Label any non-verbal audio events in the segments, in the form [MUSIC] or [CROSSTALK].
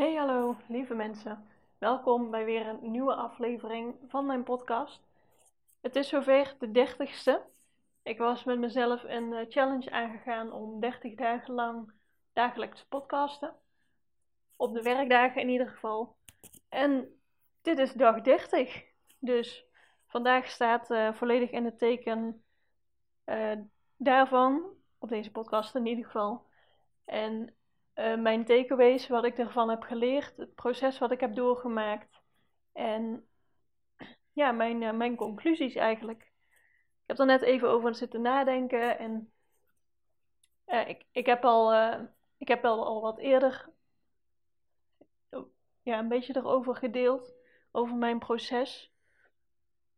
Hey hallo lieve mensen, welkom bij weer een nieuwe aflevering van mijn podcast. Het is zover de dertigste. Ik was met mezelf een eh, challenge aangegaan om 30 dagen lang dagelijks te podcasten. Op de werkdagen in ieder geval. En dit is dag 30. Dus vandaag staat uh, volledig in het teken uh, daarvan, op deze podcast in ieder geval. En uh, mijn takeaways, wat ik ervan heb geleerd, het proces wat ik heb doorgemaakt en ja, mijn, uh, mijn conclusies eigenlijk. Ik heb er net even over zitten nadenken en uh, ik, ik heb al, ik heb al, al wat eerder ja, een beetje erover gedeeld, over mijn proces.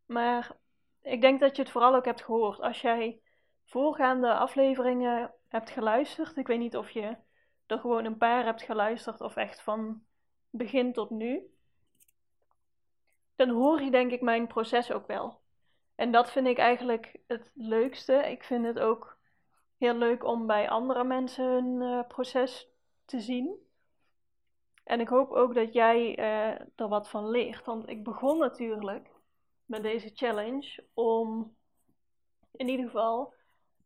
Maar ik denk dat je het vooral ook hebt gehoord. Als jij voorgaande afleveringen hebt geluisterd, ik weet niet of je er gewoon een paar hebt geluisterd of echt van begin tot nu, dan hoor je denk ik mijn proces ook wel. En dat vind ik eigenlijk het leukste. Ik vind het ook heel leuk om bij andere mensen hun uh, proces te zien. En ik hoop ook dat jij uh, er wat van leert. Want ik begon natuurlijk met deze challenge om in ieder geval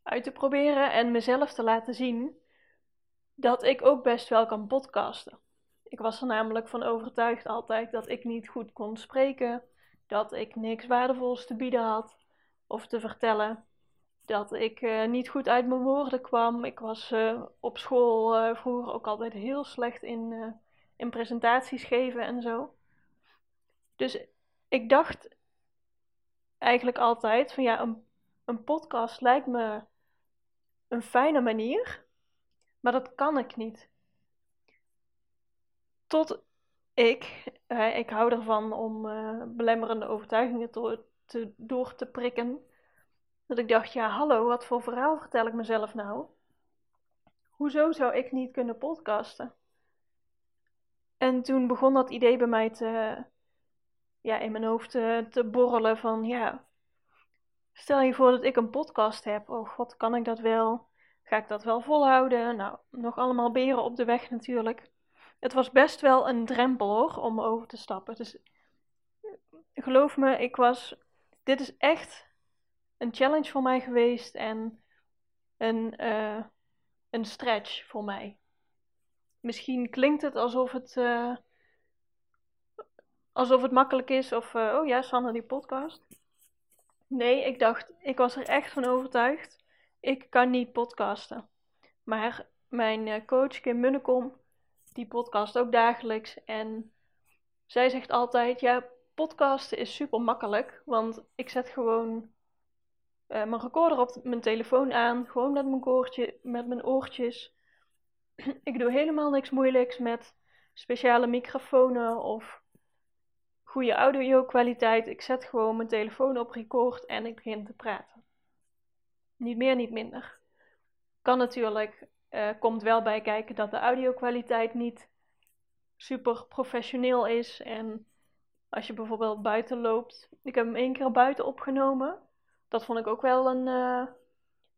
uit te proberen en mezelf te laten zien dat ik ook best wel kan podcasten. Ik was er namelijk van overtuigd altijd dat ik niet goed kon spreken, dat ik niks waardevols te bieden had of te vertellen, dat ik uh, niet goed uit mijn woorden kwam. Ik was uh, op school uh, vroeger ook altijd heel slecht in, in presentaties geven en zo. Dus ik dacht eigenlijk altijd van ja, een, een podcast lijkt me een fijne manier maar dat kan ik niet. Tot ik, uh, ik hou ervan om uh, belemmerende overtuigingen door te prikken. Dat ik dacht, ja hallo, wat voor verhaal vertel ik mezelf nou? Hoezo zou ik niet kunnen podcasten? En toen begon dat idee bij mij te, ja, in mijn hoofd te, te borrelen van, ja, stel je voor dat ik een podcast heb. Oh god, kan ik dat wel? Ga ik dat wel volhouden? Nou, nog allemaal beren op de weg natuurlijk. Het was best wel een drempel hoor, om over te stappen. Dus geloof me, ik was. Dit is echt een challenge voor mij geweest en een, uh, een stretch voor mij. Misschien klinkt het alsof het. Uh, alsof het makkelijk is of. Oh ja, Sanne, die podcast. Nee, ik dacht, ik was er echt van overtuigd ik kan niet podcasten. Maar mijn eh, coach Kim Munnekom, die podcast ook dagelijks. En zij zegt altijd, ja, podcasten is super makkelijk. Want ik zet gewoon uh, mijn recorder op mijn telefoon aan. Gewoon met mijn, koortje, met mijn oortjes. [CLEARS THROAT] ik doe helemaal niks moeilijks met speciale microfoons of goede audio kwaliteit. Ik zet gewoon mijn telefoon op record en ik begin te praten. Niet meer, niet minder. Kan natuurlijk, uh, komt wel bij kijken dat de audio-kwaliteit niet super professioneel is. En als je bijvoorbeeld buiten loopt. Ik heb hem één keer buiten opgenomen. Dat vond ik ook wel een, uh,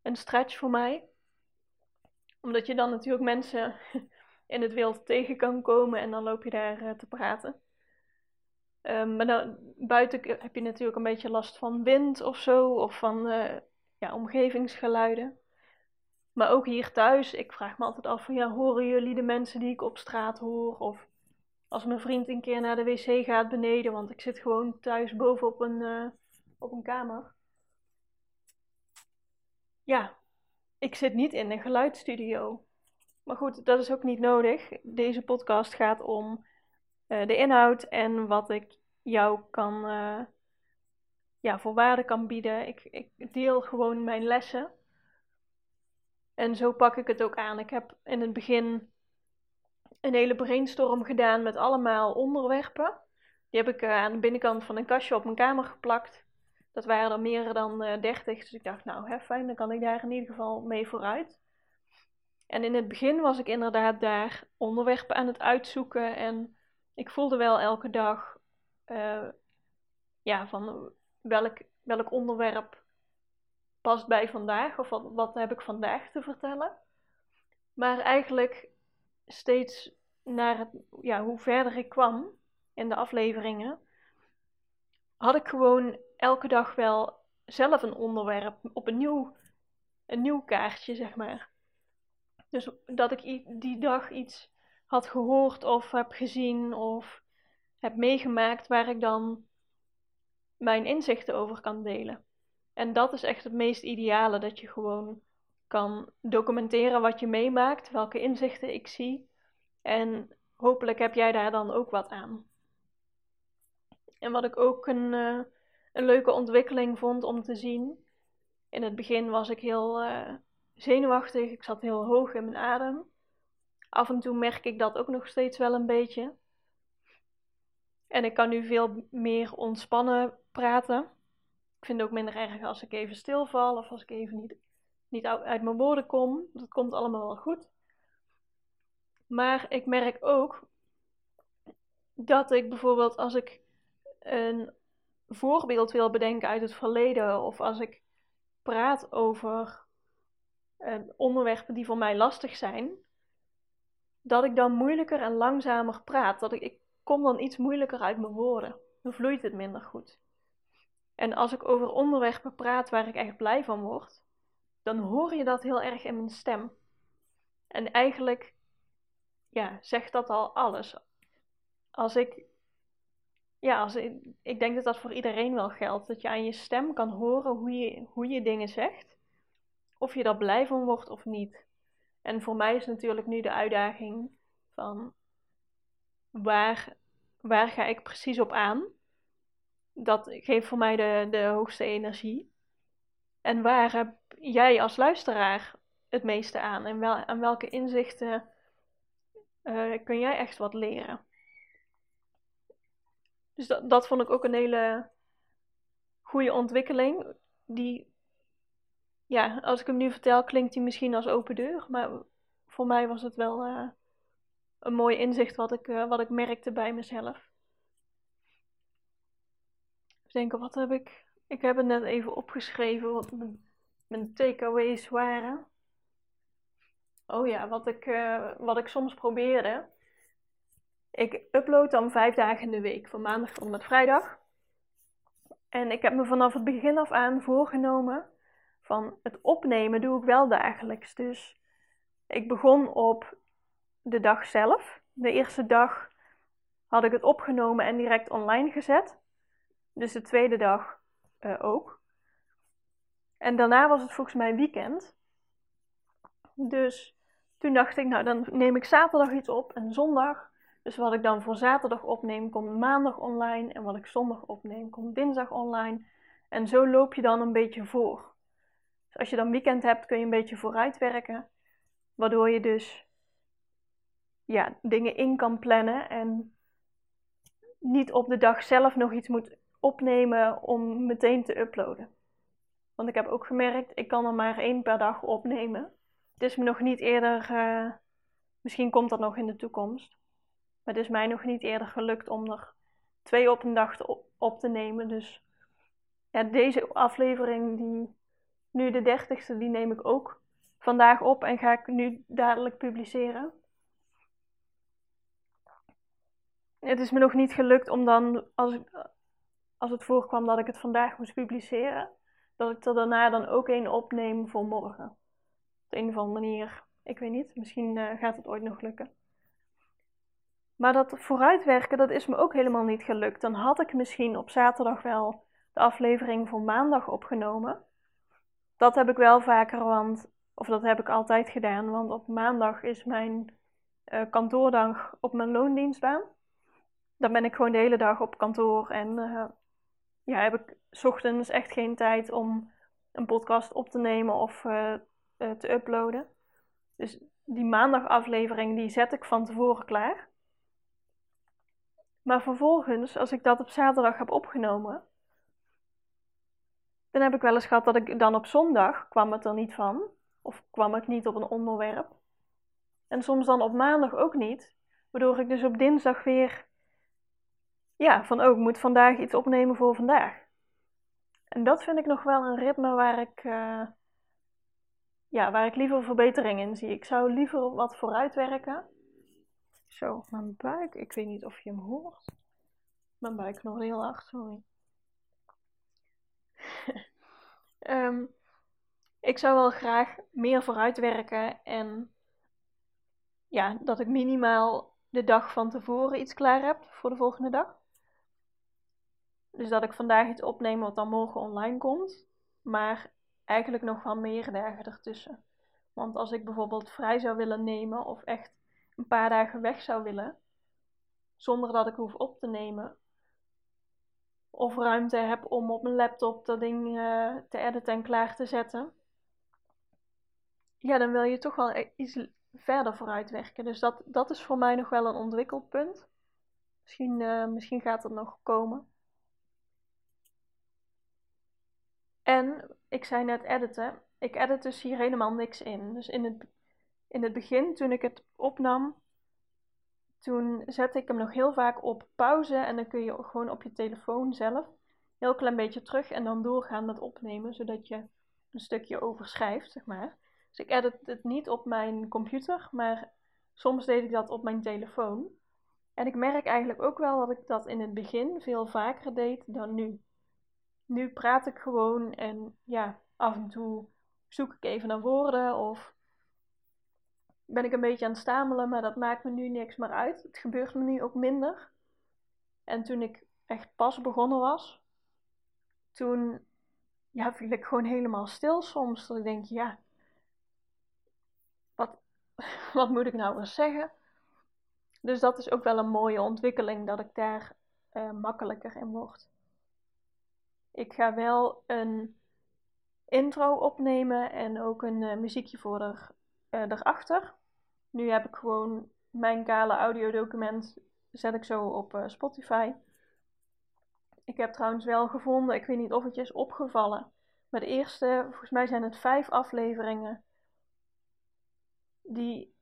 een stretch voor mij. Omdat je dan natuurlijk mensen [LAUGHS] in het wild tegen kan komen en dan loop je daar uh, te praten. Um, maar dan, buiten heb je natuurlijk een beetje last van wind of zo, of van ja, omgevingsgeluiden. Maar ook hier thuis, ik vraag me altijd af van ja, horen jullie de mensen die ik op straat hoor? Of als mijn vriend een keer naar de wc gaat beneden, want ik zit gewoon thuis boven op een, uh, op een kamer. Ja, ik zit niet in een geluidsstudio. Maar goed, dat is ook niet nodig. Deze podcast gaat om uh, de inhoud en wat ik jou kan, uh, ja, voor waarde kan bieden. Ik, ik deel gewoon mijn lessen. En zo pak ik het ook aan. Ik heb in het begin een hele brainstorm gedaan met allemaal onderwerpen. Die heb ik uh, aan de binnenkant van een kastje op mijn kamer geplakt. Dat waren er meer dan uh, 30. Dus ik dacht, nou hè, fijn, dan kan ik daar in ieder geval mee vooruit. En in het begin was ik inderdaad daar onderwerpen aan het uitzoeken. En ik voelde wel elke dag uh, ja, van welk, welk onderwerp past bij vandaag of wat, heb ik vandaag te vertellen. Maar eigenlijk steeds naar het, ja, hoe verder ik kwam in de afleveringen, had ik gewoon elke dag wel zelf een onderwerp op een nieuw, een nieuw kaartje, zeg maar. Dus dat ik die dag iets had gehoord of heb gezien of heb meegemaakt waar ik dan mijn inzichten over kan delen. En dat is echt het meest ideale, dat je gewoon kan documenteren wat je meemaakt, welke inzichten ik zie. En hopelijk heb jij daar dan ook wat aan. En wat ik ook een, uh, een leuke ontwikkeling vond om te zien. In het begin was ik heel uh, zenuwachtig, ik zat heel hoog in mijn adem. Af en toe merk ik dat ook nog steeds wel een beetje. En ik kan nu veel meer ontspannen praten. Ik vind het ook minder erg als ik even stilval of als ik even niet, niet uit mijn woorden kom. Dat komt allemaal wel goed. Maar ik merk ook dat ik bijvoorbeeld als ik een voorbeeld wil bedenken uit het verleden of als ik praat over uh, onderwerpen die voor mij lastig zijn, dat ik dan moeilijker en langzamer praat. Dat ik, ik kom dan iets moeilijker uit mijn woorden. Dan vloeit het minder goed. En als ik over onderwerpen praat waar ik echt blij van word, dan hoor je dat heel erg in mijn stem. En eigenlijk, ja, zegt dat al alles. Als ik, ja, als ik, ik denk dat dat voor iedereen wel geldt. Dat je aan je stem kan horen hoe je, hoe je dingen zegt. Of je daar blij van wordt of niet. En voor mij is natuurlijk nu de uitdaging van waar, waar ga ik precies op aan? Dat geeft voor mij de, de hoogste energie. En waar heb jij als luisteraar het meeste aan? En wel, aan welke inzichten uh, kun jij echt wat leren? Dus dat, dat vond ik ook een hele goede ontwikkeling. Die ja, als ik hem nu vertel, klinkt hij misschien als open deur. Maar voor mij was het wel uh, een mooi inzicht wat ik, uh, wat ik merkte bij mezelf. Even denken, wat heb ik. Ik heb het net even opgeschreven wat mijn, takeaways waren. Oh ja, wat ik, uh, wat ik soms probeerde. Ik upload dan vijf dagen in de week, van maandag tot met vrijdag. En ik heb me vanaf het begin af aan voorgenomen van het opnemen doe ik wel dagelijks. Dus ik begon op de dag zelf. De eerste dag had ik het opgenomen en direct online gezet. Dus de tweede dag uh, ook. En daarna was het volgens mij weekend. Dus toen dacht ik, nou dan neem ik zaterdag iets op en zondag. Dus wat ik dan voor zaterdag opneem, komt maandag online. En wat ik zondag opneem, komt dinsdag online. En zo loop je dan een beetje voor. Dus als je dan weekend hebt, kun je een beetje vooruit werken. Waardoor je dus ja, dingen in kan plannen en niet op de dag zelf nog iets moet opnemen om meteen te uploaden. Want ik heb ook gemerkt, ik kan er maar één per dag opnemen. Het is me nog niet eerder, uh, misschien komt dat nog in de toekomst. Maar het is mij nog niet eerder gelukt om er twee op een dag op, te nemen. Dus deze aflevering die nu de dertigste, die neem ik ook vandaag op en ga ik nu dadelijk publiceren. Het is me nog niet gelukt om dan, als, als het voorkwam dat ik het vandaag moest publiceren, dat ik er daarna dan ook één opneem voor morgen. Op een of andere manier, ik weet niet, misschien uh, gaat het ooit nog lukken. Maar dat vooruitwerken, dat is me ook helemaal niet gelukt. Dan had ik misschien op zaterdag wel de aflevering voor maandag opgenomen dat heb ik wel vaker, want, of dat heb ik altijd gedaan, want op maandag is mijn uh, kantoordag op mijn loondienstbaan. Dan ben ik gewoon de hele dag op kantoor en uh, ja, heb ik ochtends echt geen tijd om een podcast op te nemen of uh, te uploaden. Dus die maandagaflevering die zet ik van tevoren klaar. Maar vervolgens, als ik dat op zaterdag heb opgenomen, dan heb ik wel eens gehad dat ik dan op zondag kwam het er niet van. Of kwam ik niet op een onderwerp. En soms dan op maandag ook niet. Waardoor ik dus op dinsdag weer. Ja, van ook oh, moet vandaag iets opnemen voor vandaag. En dat vind ik nog wel een ritme waar ik. Uh, ja, waar ik liever verbetering in zie. Ik zou liever wat vooruit werken. Zo, mijn buik. Ik weet niet of je hem hoort. Mijn buik nog heel hard, sorry. um, [LAUGHS] ik zou wel graag meer vooruit werken en ja, dat ik minimaal de dag van tevoren iets klaar heb voor de volgende dag. Dus dat ik vandaag iets opneem wat dan morgen online komt. Maar eigenlijk nog wel meer dagen ertussen. Want als ik bijvoorbeeld vrij zou willen nemen of echt een paar dagen weg zou willen, zonder dat ik hoef op te nemen, of ruimte heb om op mijn laptop dat ding uh, te editen en klaar te zetten, ja, dan wil je toch wel e-, iets verder vooruit werken. Dus dat, dat is voor mij nog wel een ontwikkelpunt. Misschien, uh, misschien gaat het nog komen. En ik zei net editen. Ik edit dus hier helemaal niks in. Dus in het, in het begin, toen ik het opnam, toen zette ik hem nog heel vaak op pauze. En dan kun je gewoon op je telefoon zelf heel klein beetje terug en dan doorgaan met opnemen, zodat je een stukje overschrijft, zeg maar. Dus ik edit het niet op mijn computer, maar soms deed ik dat op mijn telefoon. En ik merk eigenlijk ook wel dat ik dat in het begin veel vaker deed dan nu. Nu praat ik gewoon en ja, af en toe zoek ik even naar woorden of ben ik een beetje aan het stamelen, maar dat maakt me nu niks meer uit. Het gebeurt me nu ook minder. En toen ik echt pas begonnen was, toen ja, viel ik gewoon helemaal stil soms. Dat ik denk, ja, wat, [LAUGHS] wat moet ik nou eens zeggen? Dus dat is ook wel een mooie ontwikkeling, dat ik daar uh, makkelijker in word. Ik ga wel een intro opnemen en ook een uh, muziekje voor er, uh, erachter. Nu heb ik gewoon mijn kale audiodocument, zet ik zo op Spotify. Ik heb trouwens wel gevonden, ik weet niet of het je is opgevallen, maar de eerste, volgens mij zijn het vijf afleveringen die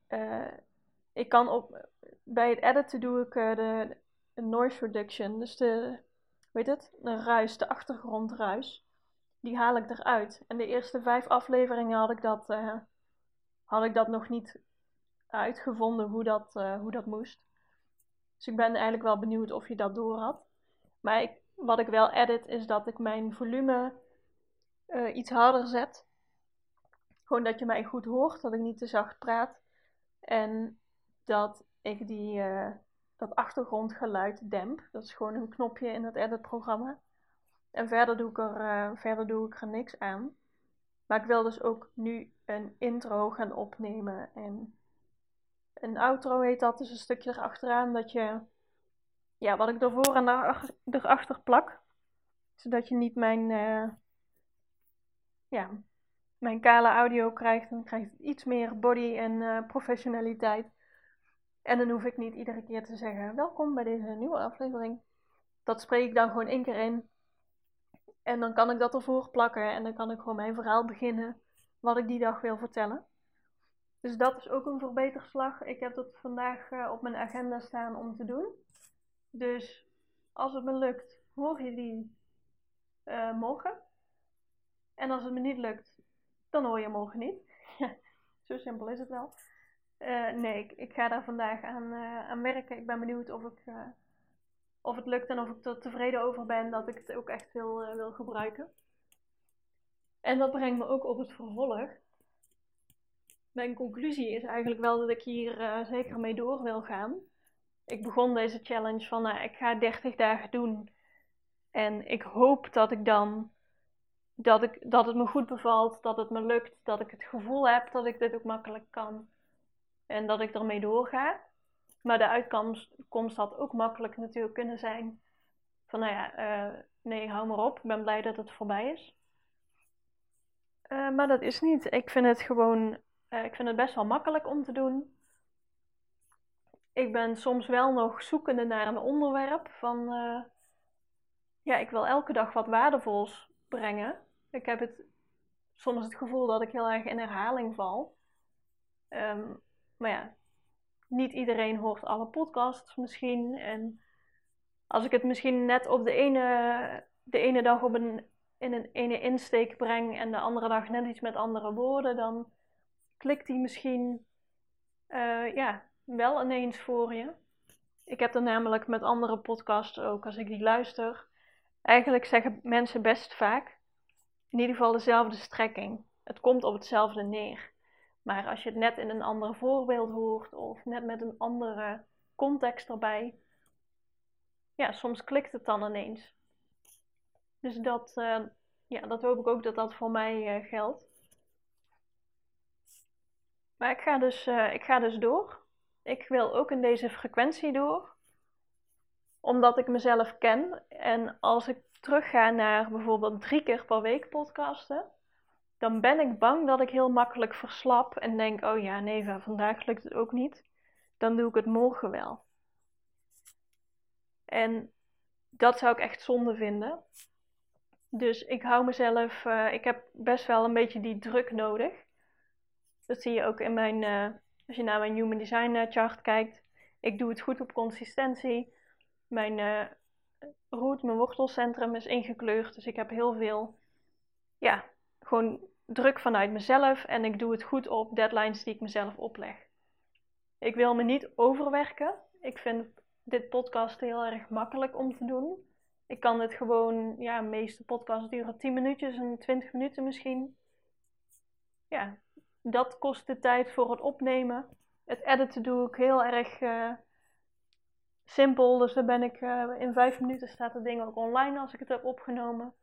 ik kan op bij het editen doe ik de, noise reduction, dus de weet het, de ruis, de achtergrondruis, die haal ik eruit. En de eerste vijf afleveringen had ik dat, uh, had ik dat nog niet uitgevonden hoe dat, hoe dat moest. Dus ik ben eigenlijk wel benieuwd of je dat door had. Maar ik, wat ik wel edit is dat ik mijn volume iets harder zet. Gewoon dat je mij goed hoort, dat ik niet te zacht praat. En dat ik die, dat achtergrondgeluid demp. Dat is gewoon een knopje in het editprogramma. En verder doe, ik er, uh, verder doe ik er niks aan. Maar ik wil dus ook nu een intro gaan opnemen. En een outro heet dat, dus een stukje erachteraan dat je... Ja, wat ik ervoor en erachter plak. Zodat je niet mijn... Uh, ja, mijn kale audio krijgt, dan krijgt het iets meer body en uh, professionaliteit. En dan hoef ik niet iedere keer te zeggen: welkom bij deze nieuwe aflevering. Dat spreek ik dan gewoon één keer in. En dan kan ik dat ervoor plakken en dan kan ik gewoon mijn verhaal beginnen wat ik die dag wil vertellen. Dus dat is ook een verbeterslag. Ik heb dat vandaag uh, op mijn agenda staan om te doen. Dus als het me lukt, hoor je die uh, morgen. En als het me niet lukt, dan hoor je morgen niet. [LAUGHS] Zo simpel is het wel. Uh, nee, ik, ga daar vandaag aan, uh, aan werken. Ik ben benieuwd of, ik, uh, of het lukt en of ik er tevreden over ben dat ik het ook echt wil, wil gebruiken. En dat brengt me ook op het vervolg. Mijn conclusie is eigenlijk wel dat ik hier zeker mee door wil gaan. Ik begon deze challenge van nou, ik ga 30 dagen doen. En ik hoop dat ik dan dat, ik, dat het me goed bevalt, dat het me lukt, dat ik het gevoel heb dat ik dit ook makkelijk kan en dat ik ermee doorga. Maar de uitkomst had ook makkelijk natuurlijk kunnen zijn van nou ja, uh, nee, hou maar op, ik ben blij dat het voorbij is. Uh, maar dat is niet. Ik vind het gewoon, uh, ik vind het best wel makkelijk om te doen. Ik ben soms wel nog zoekende naar een onderwerp van, ja, ik wil elke dag wat waardevols brengen. Ik heb het, soms het gevoel dat ik heel erg in herhaling val. Um, maar ja, niet iedereen hoort alle podcasts misschien. En als ik het misschien net op de ene, de ene dag op een, in een ene insteek breng en de andere dag net iets met andere woorden, dan klikt die misschien uh, ja, wel ineens voor je. Ik heb dat namelijk met andere podcasts ook, als ik die luister. Eigenlijk zeggen mensen best vaak, in ieder geval dezelfde strekking. Het komt op hetzelfde neer. Maar als je het net in een ander voorbeeld hoort of net met een andere context erbij, ja, soms klikt het dan ineens. Dus dat, uh, ja, dat hoop ik ook dat dat voor mij uh, geldt. Maar ik ga, dus, uh, ik ga dus door. Ik wil ook in deze frequentie door. Omdat ik mezelf ken. En als ik terugga naar bijvoorbeeld drie keer per week podcasten, dan ben ik bang dat ik heel makkelijk verslap en denk: oh ja, nee, vandaag lukt het ook niet. Dan doe ik het morgen wel. En dat zou ik echt zonde vinden. Dus ik hou mezelf, uh, ik heb best wel een beetje die druk nodig. Dat zie je ook in mijn, uh, als je naar mijn Human Design eh, chart kijkt. Ik doe het goed op consistentie. Mijn uh, route, mijn wortelcentrum is ingekleurd. Dus ik heb heel veel, ja, gewoon druk vanuit mezelf. En ik doe het goed op deadlines die ik mezelf opleg. Ik wil me niet overwerken. Ik vind dit podcast heel erg makkelijk om te doen. Ik kan het gewoon, ja, de meeste podcasts duren 10 minuutjes en 20 minuten misschien. Ja, dat kost de tijd voor het opnemen. Het editen doe ik heel erg uh, simpel. Dus dan ben ik uh, in 5 minuten staat het ding ook online als ik het heb opgenomen.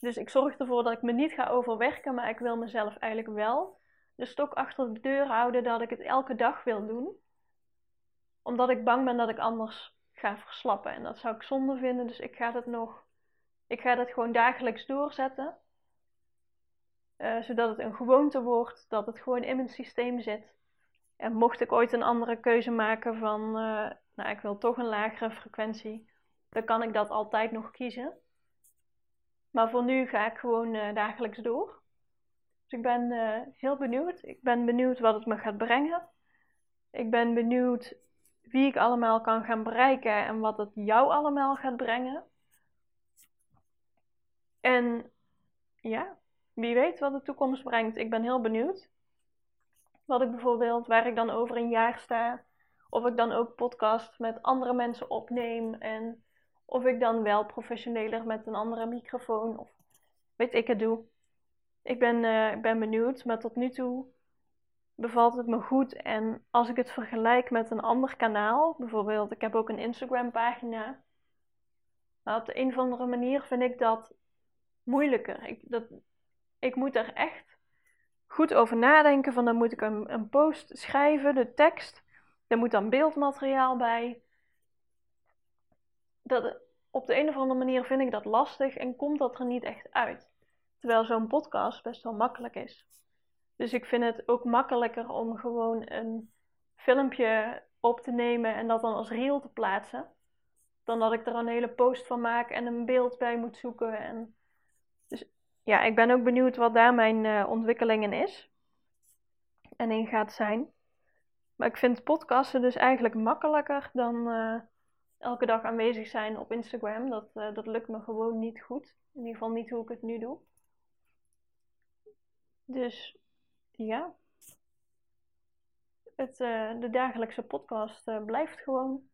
Dus ik zorg ervoor dat ik me niet ga overwerken, maar ik wil mezelf eigenlijk wel de stok achter de deur houden dat ik het elke dag wil doen. Omdat ik bang ben dat ik anders ga verslappen. En dat zou ik zonde vinden, dus ik ga dat nog. Ik ga dat gewoon dagelijks doorzetten. Uh, zodat het een gewoonte wordt, dat het gewoon in mijn systeem zit. En mocht ik ooit een andere keuze maken van, uh, nou ik wil toch een lagere frequentie, dan kan ik dat altijd nog kiezen. Maar voor nu ga ik gewoon uh, dagelijks door. Dus ik ben heel benieuwd. Ik ben benieuwd wat het me gaat brengen. Ik ben benieuwd wie ik allemaal kan gaan bereiken en wat het jou allemaal gaat brengen. En ja, wie weet wat de toekomst brengt. Ik ben heel benieuwd. Wat ik bijvoorbeeld, waar ik dan over een jaar sta. Of ik dan ook podcast met andere mensen opneem. En of ik dan wel professioneler met een andere microfoon. Of weet ik het doe. Ik ben, ik ben benieuwd, maar tot nu toe bevalt het me goed. En als ik het vergelijk met een ander kanaal, bijvoorbeeld, ik heb ook een Instagram pagina. Maar op de een of andere manier vind ik dat moeilijker. Ik, dat, ik moet er echt goed over nadenken. Van dan moet ik een, een post schrijven, de tekst. Er moet dan beeldmateriaal bij. Dat, op de een of andere manier vind ik dat lastig en komt dat er niet echt uit. Terwijl zo'n podcast best wel makkelijk is. Dus ik vind het ook makkelijker om gewoon een filmpje op te nemen en dat dan als reel te plaatsen. Dan dat ik er een hele post van maak en een beeld bij moet zoeken. En dus ja, ik ben ook benieuwd wat daar mijn uh, ontwikkeling in is. En in gaat zijn. Maar ik vind podcasten dus eigenlijk makkelijker dan uh, elke dag aanwezig zijn op Instagram. Dat, uh, dat lukt me gewoon niet goed. In ieder geval niet hoe ik het nu doe. Dus ja. Het, de dagelijkse podcast blijft gewoon.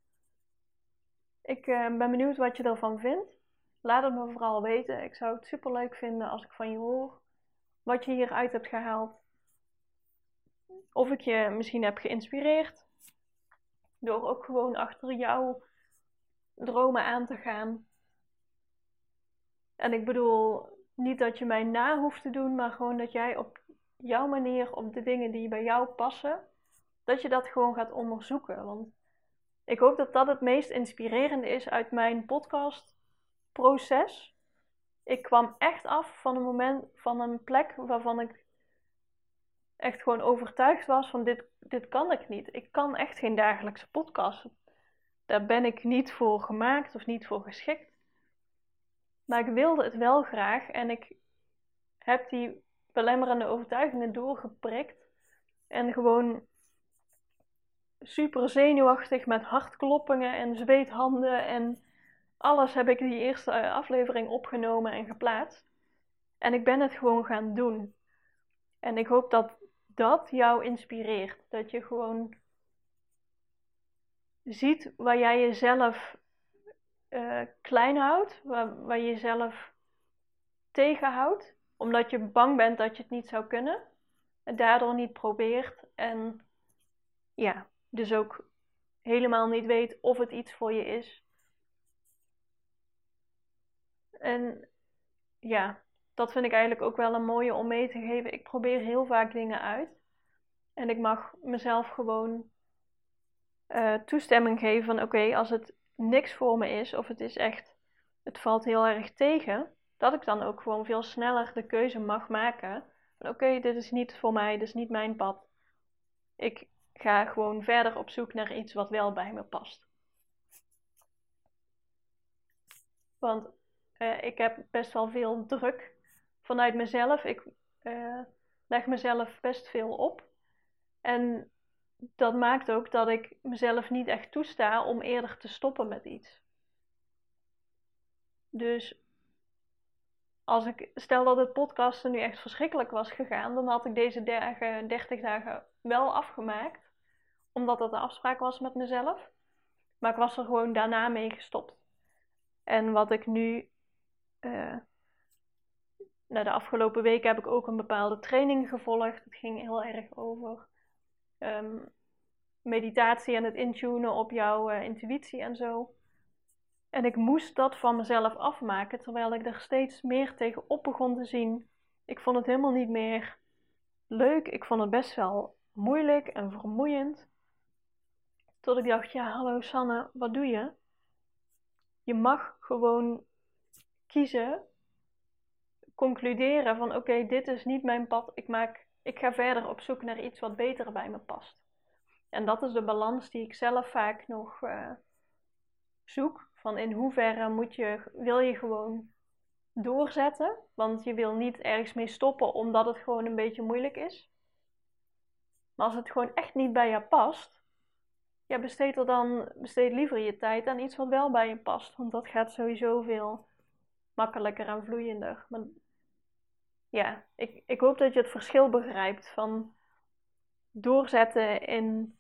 Ik ben benieuwd wat je ervan vindt. Laat het me vooral weten. Ik zou het super leuk vinden als ik van je hoor wat je hieruit hebt gehaald. Of ik je misschien heb geïnspireerd. Door ook gewoon achter jouw dromen aan te gaan. En ik bedoel niet dat je mij na hoeft te doen, maar gewoon dat jij op jouw manier, op de dingen die bij jou passen, dat je dat gewoon gaat onderzoeken. Want ik hoop dat dat het meest inspirerende is uit mijn podcast proces. Ik kwam echt af van een moment, van een plek waarvan ik echt gewoon overtuigd was van dit, dit kan ik niet. Ik kan echt geen dagelijkse podcast. Daar ben ik niet voor gemaakt of niet voor geschikt. Maar ik wilde het wel graag en ik heb die belemmerende overtuigingen doorgeprikt. En gewoon super zenuwachtig met hartkloppingen en zweethanden en alles heb ik die eerste eh, aflevering opgenomen en geplaatst. En ik ben het gewoon gaan doen. En ik hoop dat dat jou inspireert. Dat je gewoon ziet waar jij jezelf uh, klein houdt, waar, waar je jezelf tegenhoudt, omdat je bang bent dat je het niet zou kunnen. En daardoor niet probeert. En ja, dus ook helemaal niet weet of het iets voor je is. En ja, dat vind ik eigenlijk ook wel een mooie om mee te geven. Ik probeer heel vaak dingen uit. En ik mag mezelf gewoon uh, toestemming geven van oké, als het niks voor me is of het is echt, het valt heel erg tegen, dat ik dan ook gewoon veel sneller de keuze mag maken van oké, dit is niet voor mij, dit is niet mijn pad. Ik ga gewoon verder op zoek naar iets wat wel bij me past. Want uh, ik heb best wel veel druk vanuit mezelf. Ik uh, leg mezelf best veel op. En dat maakt ook dat ik mezelf niet echt toesta om eerder te stoppen met iets. Dus als ik stel dat het podcasten nu echt verschrikkelijk was gegaan, dan had ik deze dagen, 30 dagen wel afgemaakt, omdat dat de afspraak was met mezelf. Maar ik was er gewoon daarna mee gestopt. En wat ik nu, uh, de afgelopen weken heb ik ook een bepaalde training gevolgd. Het ging heel erg over Ehm, meditatie en het intunen op jouw uh, intuïtie en zo. En ik moest dat van mezelf afmaken, terwijl ik er steeds meer tegenop begon te zien. Ik vond het helemaal niet meer leuk. Ik vond het best wel moeilijk en vermoeiend. Tot ik dacht, ja, hallo Sanne, wat doe je? Je mag gewoon kiezen, concluderen van oké, dit is niet mijn pad. Ik maak ik ga verder op zoek naar iets wat beter bij me past. En dat is de balans die ik zelf vaak nog uh, zoek. Van in hoeverre moet je, wil je gewoon doorzetten. Want je wil niet ergens mee stoppen omdat het gewoon een beetje moeilijk is. Maar als het gewoon echt niet bij je past, ja, besteed er dan besteed liever je tijd aan iets wat wel bij je past. Want dat gaat sowieso veel makkelijker en vloeiender. Maar ja, ik, ik hoop dat je het verschil begrijpt van doorzetten in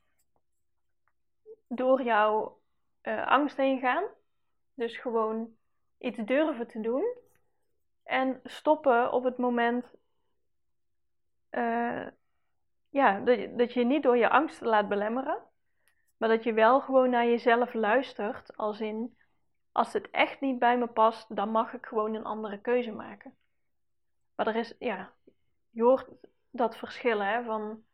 door jouw uh, angst heen gaan. Dus gewoon iets durven te doen. En stoppen op het moment uh, ja, dat, je, dat je niet door je angst laat belemmeren. Maar dat je wel gewoon naar jezelf luistert. Als in, als het echt niet bij me past, dan mag ik gewoon een andere keuze maken. Maar er is, ja, je hoort dat verschil, hè, van...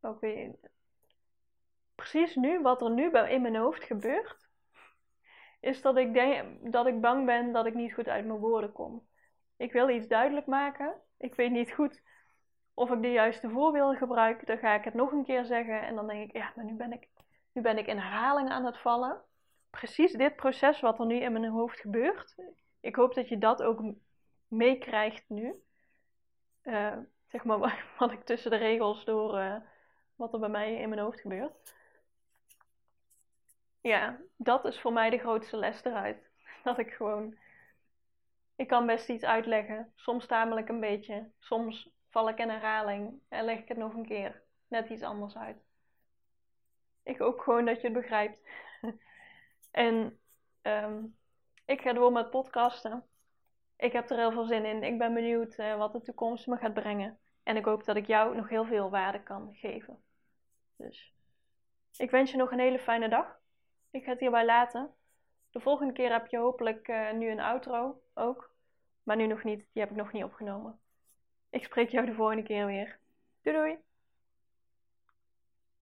Oké, precies nu, wat er nu in mijn hoofd gebeurt, is dat ik, denk, dat ik bang ben dat ik niet goed uit mijn woorden kom. Ik wil iets duidelijk maken. Ik weet niet goed of ik de juiste voorbeelden gebruik. Dan ga ik het nog een keer zeggen en dan denk ik, ja, maar nu ben ik, nu ben ik in herhaling aan het vallen. Precies dit proces wat er nu in mijn hoofd gebeurt, ik hoop dat je dat ook meekrijgt nu. Uh, zeg maar [LAUGHS] wat ik tussen de regels door uh, wat er bij mij in mijn hoofd gebeurt. Ja, dat is voor mij de grootste les eruit. [LAUGHS] Dat ik gewoon. Ik kan best iets uitleggen. Soms tamel ik een beetje. Soms val ik in herhaling en leg ik het nog een keer net iets anders uit. Ik hoop gewoon dat je het begrijpt. [LAUGHS] en um, ik ga door met podcasten. Ik heb er heel veel zin in. Ik ben benieuwd uh, wat de toekomst me gaat brengen. En ik hoop dat ik jou nog heel veel waarde kan geven. Dus ik wens je nog een hele fijne dag. Ik ga het hierbij laten. De volgende keer heb je hopelijk uh, nu een outro ook. Maar nu nog niet. Die heb ik nog niet opgenomen. Ik spreek jou de volgende keer weer. Doei doei!